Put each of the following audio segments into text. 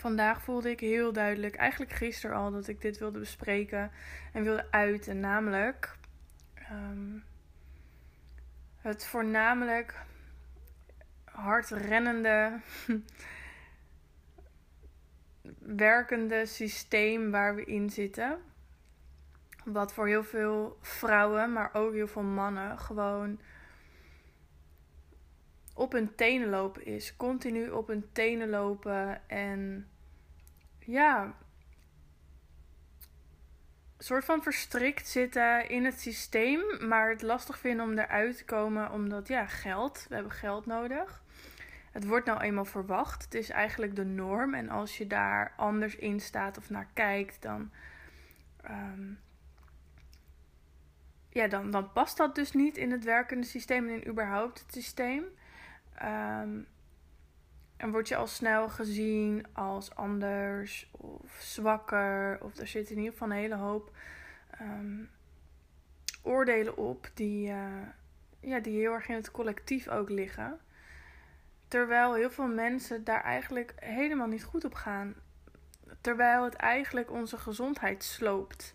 vandaag voelde ik heel duidelijk, eigenlijk gisteren al, dat ik dit wilde bespreken en wilde uiten. Namelijk ehm, het voornamelijk hardrennende, werkende systeem waar we in zitten. Wat voor heel veel vrouwen, maar ook heel veel mannen gewoon op hun tenen lopen is. Continu op hun tenen lopen en ja, soort van verstrikt zitten in het systeem, maar het lastig vinden om eruit te komen omdat ja, geld, we hebben geld nodig. Het wordt nou eenmaal verwacht. Het is eigenlijk de norm. En als je daar anders in staat of naar kijkt, dan, ehm, ja, dan, dan past dat dus niet in het werkende systeem en in überhaupt het systeem. Um, en word je al snel gezien als anders of zwakker. Of er zit in ieder geval een hele hoop ehm, oordelen op die, uh, ja, die heel erg in het collectief ook liggen. Terwijl heel veel mensen daar eigenlijk helemaal niet goed op gaan. Terwijl het eigenlijk onze gezondheid sloopt.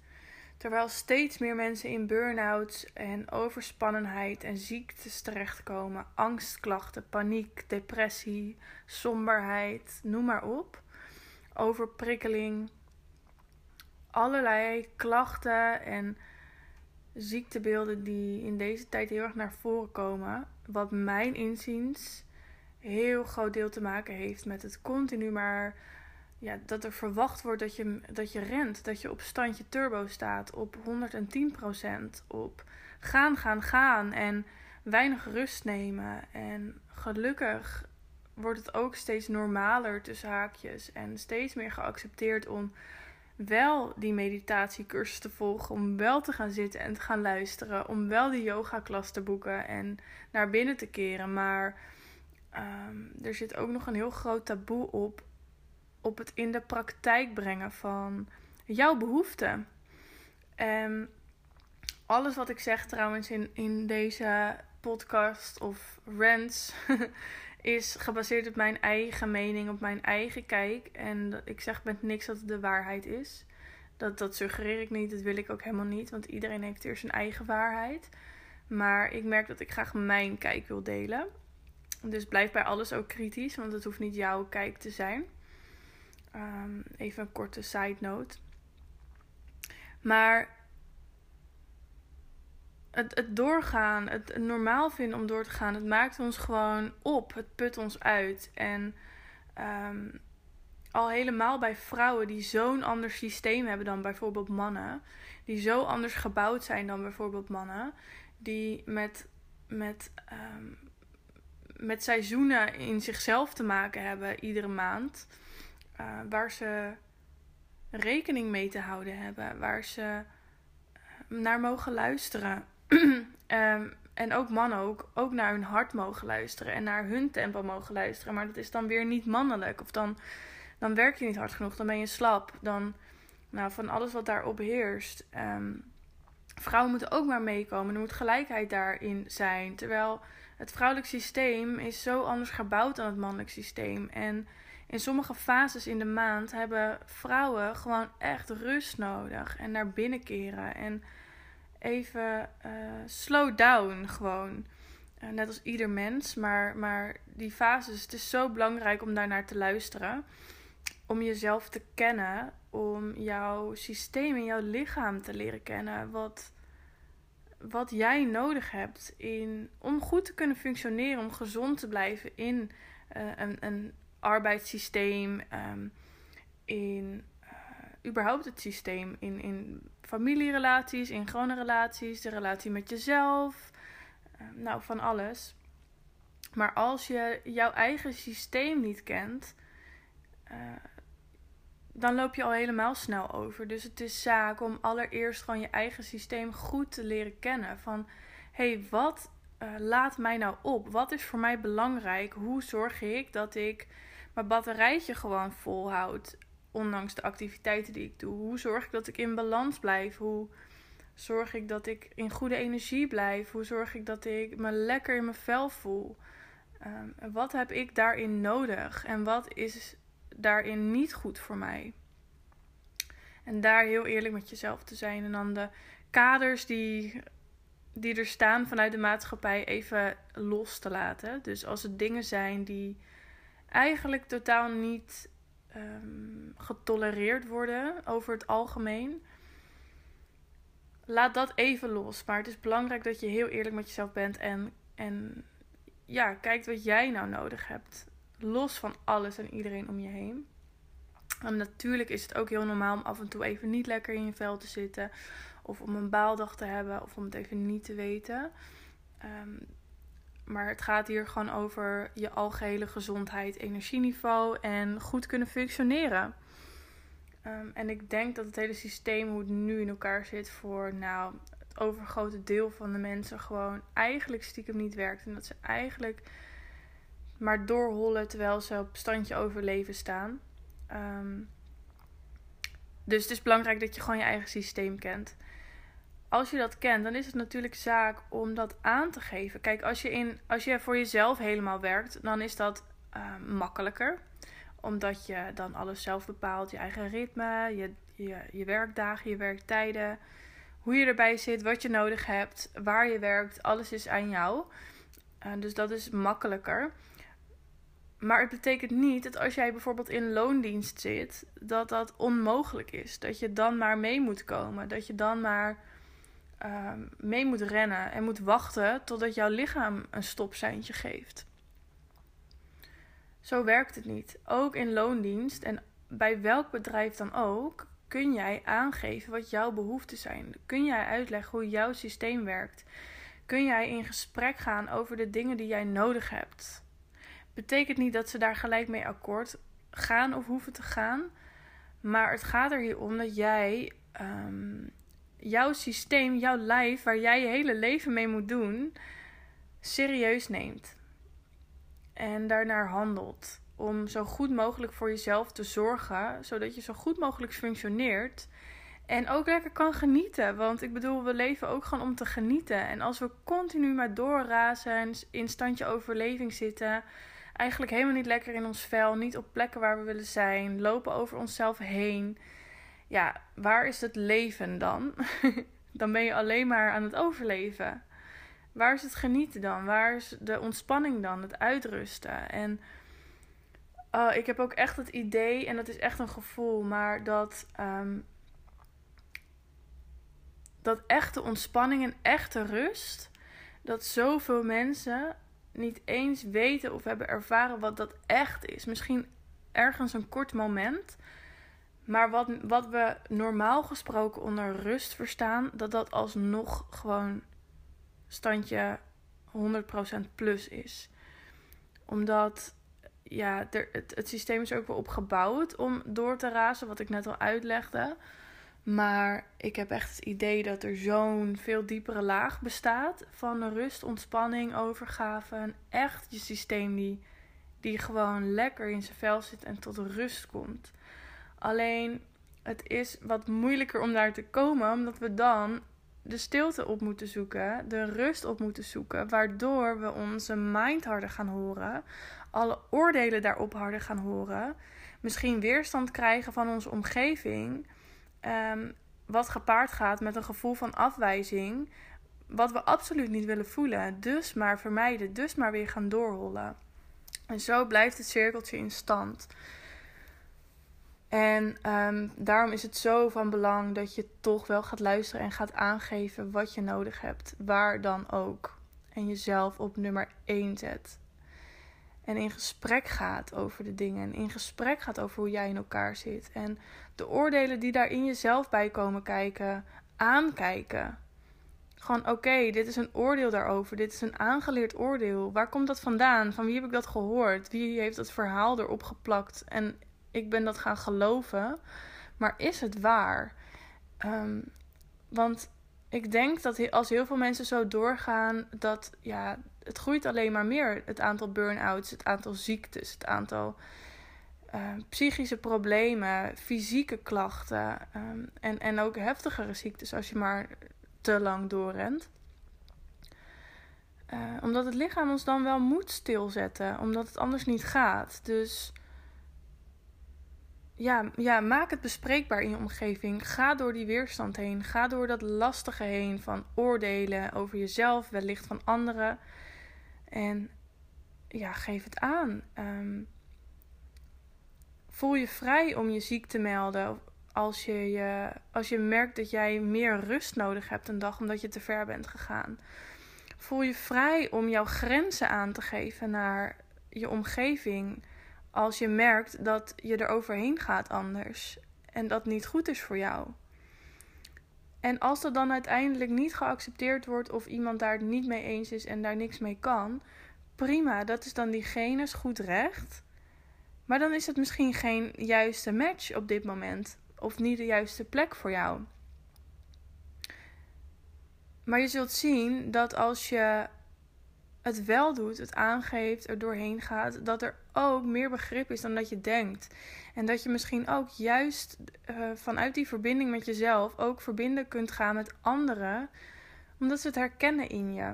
Terwijl steeds meer mensen in burn-outs en overspannenheid en ziektes terechtkomen, angstklachten, paniek, depressie, somberheid, noem maar op, overprikkeling, allerlei klachten en ziektebeelden die in deze tijd heel erg naar voren komen, wat mijn inziens heel groot deel te maken heeft met het continu maar ja, dat er verwacht wordt dat je, dat je rent, dat je op standje turbo staat, op 110%, op gaan, gaan, gaan en weinig rust nemen. En gelukkig wordt het ook steeds normaler tussen haakjes en steeds meer geaccepteerd om wel die meditatiecursus te volgen, om wel te gaan zitten en te gaan luisteren, om wel die yoga klas te boeken en naar binnen te keren. Maar um, er zit ook nog een heel groot taboe op op het in de praktijk brengen van jouw behoeften. En alles wat ik zeg trouwens in, in deze podcast of rants is gebaseerd op mijn eigen mening, op mijn eigen kijk. En ik zeg met niks dat het de waarheid is. Dat, dat suggereer ik niet, dat wil ik ook helemaal niet, want iedereen heeft hier zijn eigen waarheid. Maar ik merk dat ik graag mijn kijk wil delen. Dus blijf bij alles ook kritisch, want het hoeft niet jouw kijk te zijn. Um, even een korte side note. Maar het, het doorgaan, het, normaal vinden om door te gaan, het maakt ons gewoon op. Het put ons uit. En um, al helemaal bij vrouwen die zo'n ander systeem hebben dan bijvoorbeeld mannen. Die zo anders gebouwd zijn dan bijvoorbeeld mannen. Die met, met, um, met seizoenen in zichzelf te maken hebben iedere maand. Uh, waar ze rekening mee te houden hebben, waar ze eh, naar mogen luisteren. um, en ook mannen ook, ook naar hun hart mogen luisteren en naar hun tempo mogen luisteren. Maar dat is dan weer niet mannelijk. Of dan, dan werk je niet hard genoeg, dan ben je slap. Dan, nou, van alles wat daarop heerst. Um, vrouwen moeten ook maar meekomen. Er moet gelijkheid daarin zijn. Terwijl het vrouwelijk systeem is zo anders gebouwd dan het mannelijk systeem. En in sommige fases in de maand hebben vrouwen gewoon echt rust nodig. En naar binnen keren. En even uh, slow down gewoon. Uh, net als ieder mens. Maar, maar die fases, het is zo belangrijk om daar naar te luisteren. Om jezelf te kennen. Om jouw systeem en jouw lichaam te leren kennen. Wat, wat jij nodig hebt in, om goed te kunnen functioneren. Om gezond te blijven in uh, een, een arbeidssysteem, um, in uh, überhaupt het systeem, in, in familierelaties, in gewone relaties, de relatie met jezelf, uh, nou van alles. Maar als je jouw eigen systeem niet kent, uh, dan loop je al helemaal snel over. Dus het is zaak om allereerst gewoon je eigen systeem goed te leren kennen. Van hey, wat uh, laat mij nou op? Wat is voor mij belangrijk? Hoe zorg ik dat ik mijn batterijtje gewoon volhoudt. Ondanks de activiteiten die ik doe. Hoe zorg ik dat ik in balans blijf? Hoe zorg ik dat ik in goede energie blijf? Hoe zorg ik dat ik me lekker in mijn vel voel? Um, wat heb ik daarin nodig? En wat is daarin niet goed voor mij? En daar heel eerlijk met jezelf te zijn. En dan de kaders die, die er staan vanuit de maatschappij even los te laten. Dus als het dingen zijn die eigenlijk totaal niet um, getolereerd worden over het algemeen. Laat dat even los. Maar het is belangrijk dat je heel eerlijk met jezelf bent en, en ja, kijkt wat jij nou nodig hebt. Los van alles en iedereen om je heen. En natuurlijk is het ook heel normaal om af en toe even niet lekker in je vel te zitten. Of om een baaldag te hebben. Of om het even niet te weten. Um, maar het gaat hier gewoon over je algehele gezondheid, energieniveau en goed kunnen functioneren. Ehm, en ik denk dat het hele systeem, hoe het nu in elkaar zit, voor nou, het overgrote deel van de mensen gewoon eigenlijk stiekem niet werkt. En dat ze eigenlijk maar doorhollen terwijl ze op standje overleven staan. Ehm, dus het is belangrijk dat je gewoon je eigen systeem kent als je dat kent, dan is het natuurlijk zaak om dat aan te geven. Kijk, als je, in, als je voor jezelf helemaal werkt, dan is dat uh, makkelijker. Omdat je dan alles zelf bepaalt. Je eigen ritme, je, je, je werkdagen, je werktijden. Hoe je erbij zit, wat je nodig hebt, waar je werkt. Alles is aan jou. Uh, dus dat is makkelijker. Maar het betekent niet dat als jij bijvoorbeeld in loondienst zit, dat dat onmogelijk is. Dat je dan maar mee moet komen. Dat je dan maar Ehm, mee moet rennen en moet wachten totdat jouw lichaam een stopseintje geeft. Zo werkt het niet. Ook in loondienst en bij welk bedrijf dan ook kun jij aangeven wat jouw behoeften zijn. Kun jij uitleggen hoe jouw systeem werkt. Kun jij in gesprek gaan over de dingen die jij nodig hebt. Betekent niet dat ze daar gelijk mee akkoord gaan of hoeven te gaan. Maar het gaat er hier om dat jij ehm, jouw systeem, jouw lijf, waar jij je hele leven mee moet doen, serieus neemt. En daarnaar handelt. Om zo goed mogelijk voor jezelf te zorgen, zodat je zo goed mogelijk functioneert. En ook lekker kan genieten. Want ik bedoel, we leven ook gewoon om te genieten. En als we continu maar doorrazen en in standje overleving zitten. Eigenlijk helemaal niet lekker in ons vel. Niet op plekken waar we willen zijn. Lopen over onszelf heen ja, waar is het leven dan? dan ben je alleen maar aan het overleven. Waar is het genieten dan? Waar is de ontspanning dan? Het uitrusten. En uh, ik heb ook echt het idee, en dat is echt een gevoel, maar dat, um, dat echte ontspanning en echte rust, dat zoveel mensen niet eens weten of hebben ervaren wat dat echt is. Misschien ergens een kort moment. Maar wat, wat we normaal gesproken onder rust verstaan, dat dat alsnog gewoon standje 100% plus is. Omdat ja, het, het systeem is ook wel opgebouwd om door te razen, wat ik net al uitlegde. Maar ik heb echt het idee dat er zo'n veel diepere laag bestaat van rust, ontspanning, overgave. Echt je systeem die, die gewoon lekker in zijn vel zit en tot rust komt. Alleen het is wat moeilijker om daar te komen, omdat we dan de stilte op moeten zoeken, de rust op moeten zoeken, waardoor we onze mind harder gaan horen, alle oordelen daarop harder gaan horen, misschien weerstand krijgen van onze omgeving, um, wat gepaard gaat met een gevoel van afwijzing, wat we absoluut niet willen voelen, dus maar vermijden, dus maar weer gaan doorrollen. En zo blijft het cirkeltje in stand. En um, daarom is het zo van belang dat je toch wel gaat luisteren en gaat aangeven wat je nodig hebt, waar dan ook. En jezelf op nummer 1 zet. En in gesprek gaat over de dingen. En in gesprek gaat over hoe jij in elkaar zit. En de oordelen die daar in jezelf bij komen kijken, aankijken. Gewoon oké, dit is een oordeel daarover. Dit is een aangeleerd oordeel. Waar komt dat vandaan? Van wie heb ik dat gehoord? Wie heeft dat verhaal erop geplakt? En ik ben dat gaan geloven. Maar is het waar? Um, want ik denk dat als heel veel mensen zo doorgaan, dat ja, het groeit alleen maar meer. Het aantal burn-outs, het aantal ziektes, het aantal uh, psychische problemen, fysieke klachten um, en, en ook heftigere ziektes als je maar te lang doorrent. Uh, omdat het lichaam ons dan wel moet stilzetten, omdat het anders niet gaat. Dus ja, ja, maak het bespreekbaar in je omgeving. Ga door die weerstand heen. Ga door dat lastige heen van oordelen over jezelf, wellicht van anderen. En ja, geef het aan. Ehm, voel je vrij om je ziek te melden als je, je, als je merkt dat jij meer rust nodig hebt een dag omdat je te ver bent gegaan. Voel je vrij om jouw grenzen aan te geven naar je omgeving als je merkt dat je er overheen gaat anders en dat niet goed is voor jou. En als dat dan uiteindelijk niet geaccepteerd wordt of iemand daar het niet mee eens is en daar niks mee kan, prima, dat is dan diegene's goed recht. Maar dan is het misschien geen juiste match op dit moment of niet de juiste plek voor jou. Maar je zult zien dat als je het wel doet, het aangeeft, er doorheen gaat, dat er ook meer begrip is dan dat je denkt. En dat je misschien ook juist uh, vanuit die verbinding met jezelf ook verbinden kunt gaan met anderen, omdat ze het herkennen in je.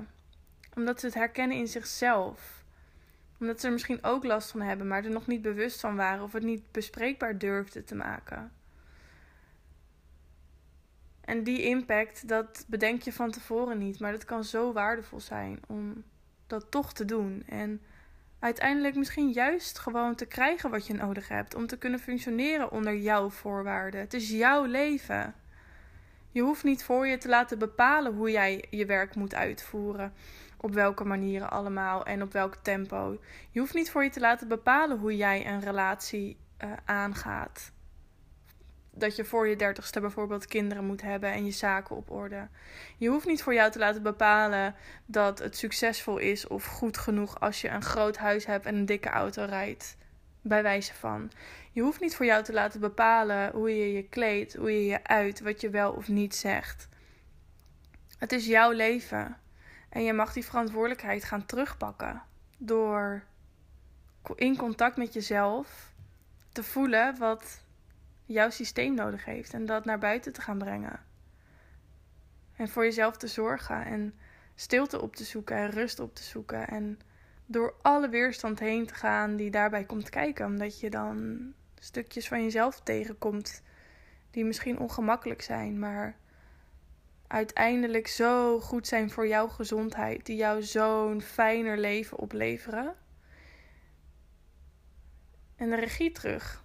Omdat ze het herkennen in zichzelf. Omdat ze er misschien ook last van hebben, maar er nog niet bewust van waren of het niet bespreekbaar durfden te maken. En die impact, dat bedenk je van tevoren niet, maar dat kan zo waardevol zijn om dat toch te doen. En uiteindelijk misschien juist gewoon te krijgen wat je nodig hebt om te kunnen functioneren onder jouw voorwaarden. Het is jouw leven. Je hoeft niet voor je te laten bepalen hoe jij je werk moet uitvoeren. Op welke manieren allemaal en op welk tempo. Je hoeft niet voor je te laten bepalen hoe jij een relatie uh, aangaat dat je voor je dertigste bijvoorbeeld kinderen moet hebben en je zaken op orde. Je hoeft niet voor jou te laten bepalen dat het succesvol is of goed genoeg als je een groot huis hebt en een dikke auto rijdt. Bij wijze van. Je hoeft niet voor jou te laten bepalen hoe je je kleedt, hoe je je uit, wat je wel of niet zegt. Het is jouw leven. En je mag die verantwoordelijkheid gaan terugpakken. Door in contact met jezelf te voelen wat jouw systeem nodig heeft en dat naar buiten te gaan brengen. En voor jezelf te zorgen en stilte op te zoeken en rust op te zoeken en door alle weerstand heen te gaan die daarbij komt kijken, omdat je dan stukjes van jezelf tegenkomt die misschien ongemakkelijk zijn, maar uiteindelijk zo goed zijn voor jouw gezondheid, die jou zo'n fijner leven opleveren. En de regie terug.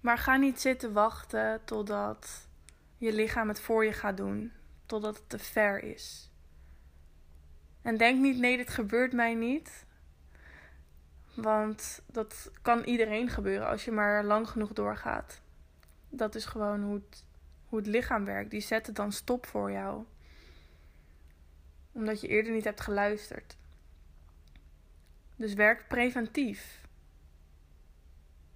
Maar ga niet zitten wachten totdat je lichaam het voor je gaat doen, totdat het te ver is. En denk niet, nee, dit gebeurt mij niet. Want dat kan iedereen gebeuren als je maar lang genoeg doorgaat. Dat is gewoon hoe het, hoe het lichaam werkt. Die zetten dan stop voor jou. Omdat je eerder niet hebt geluisterd. Dus werk preventief.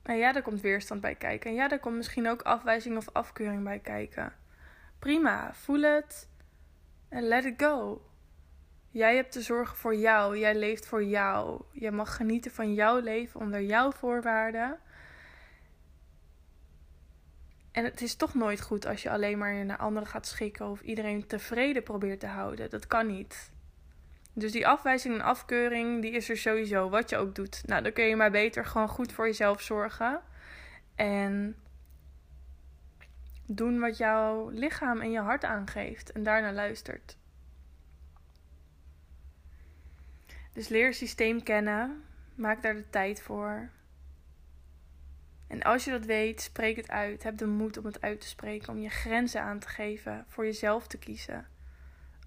En ja, daar komt weerstand bij kijken. En ja, daar komt misschien ook afwijzing of afkeuring bij kijken. Prima, voel het en let it go. Jij hebt te zorgen voor jou. Jij leeft voor jou. Jij mag genieten van jouw leven onder jouw voorwaarden. En het is toch nooit goed als je alleen maar naar anderen gaat schikken of iedereen tevreden probeert te houden. Dat kan niet. Dus die afwijzing en afkeuring, die is er sowieso, wat je ook doet. Nou, dan kun je maar beter gewoon goed voor jezelf zorgen. En doen wat jouw lichaam en je hart aangeeft. En daarna luistert. Dus leer systeem kennen. Maak daar de tijd voor. En als je dat weet, spreek het uit. Heb de moed om het uit te spreken. Om je grenzen aan te geven. Voor jezelf te kiezen.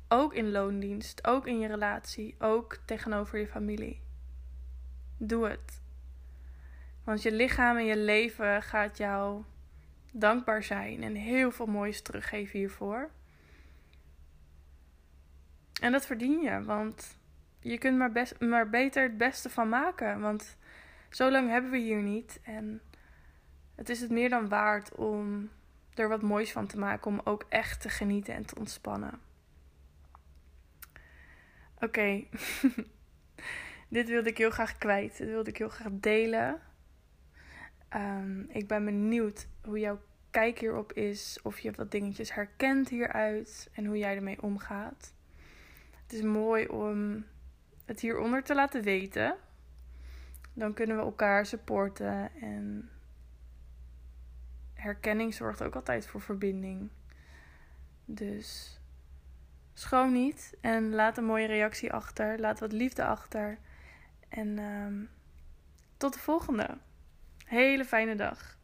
Ook in loondienst, ook in je relatie, ook tegenover je familie. Doe het. Want je lichaam en je leven gaat jou dankbaar zijn en heel veel moois teruggeven hiervoor. En dat verdien je, want je kunt maar, best, maar beter het beste van maken. Want zo lang hebben we hier niet. En het is het meer dan waard om er wat moois van te maken. Om ook echt te genieten en te ontspannen. Oké, dit wilde ik heel graag kwijt. Dit wilde ik heel graag delen. Um, ik ben benieuwd hoe jouw kijk hierop is. Of je wat dingetjes herkent hieruit en hoe jij ermee omgaat. Het is mooi om het hieronder te laten weten. Dan kunnen we elkaar supporten. En herkenning zorgt ook altijd voor verbinding. Dus schroom niet en laat een mooie reactie achter. Laat wat liefde achter. En um, tot de volgende. Hele fijne dag.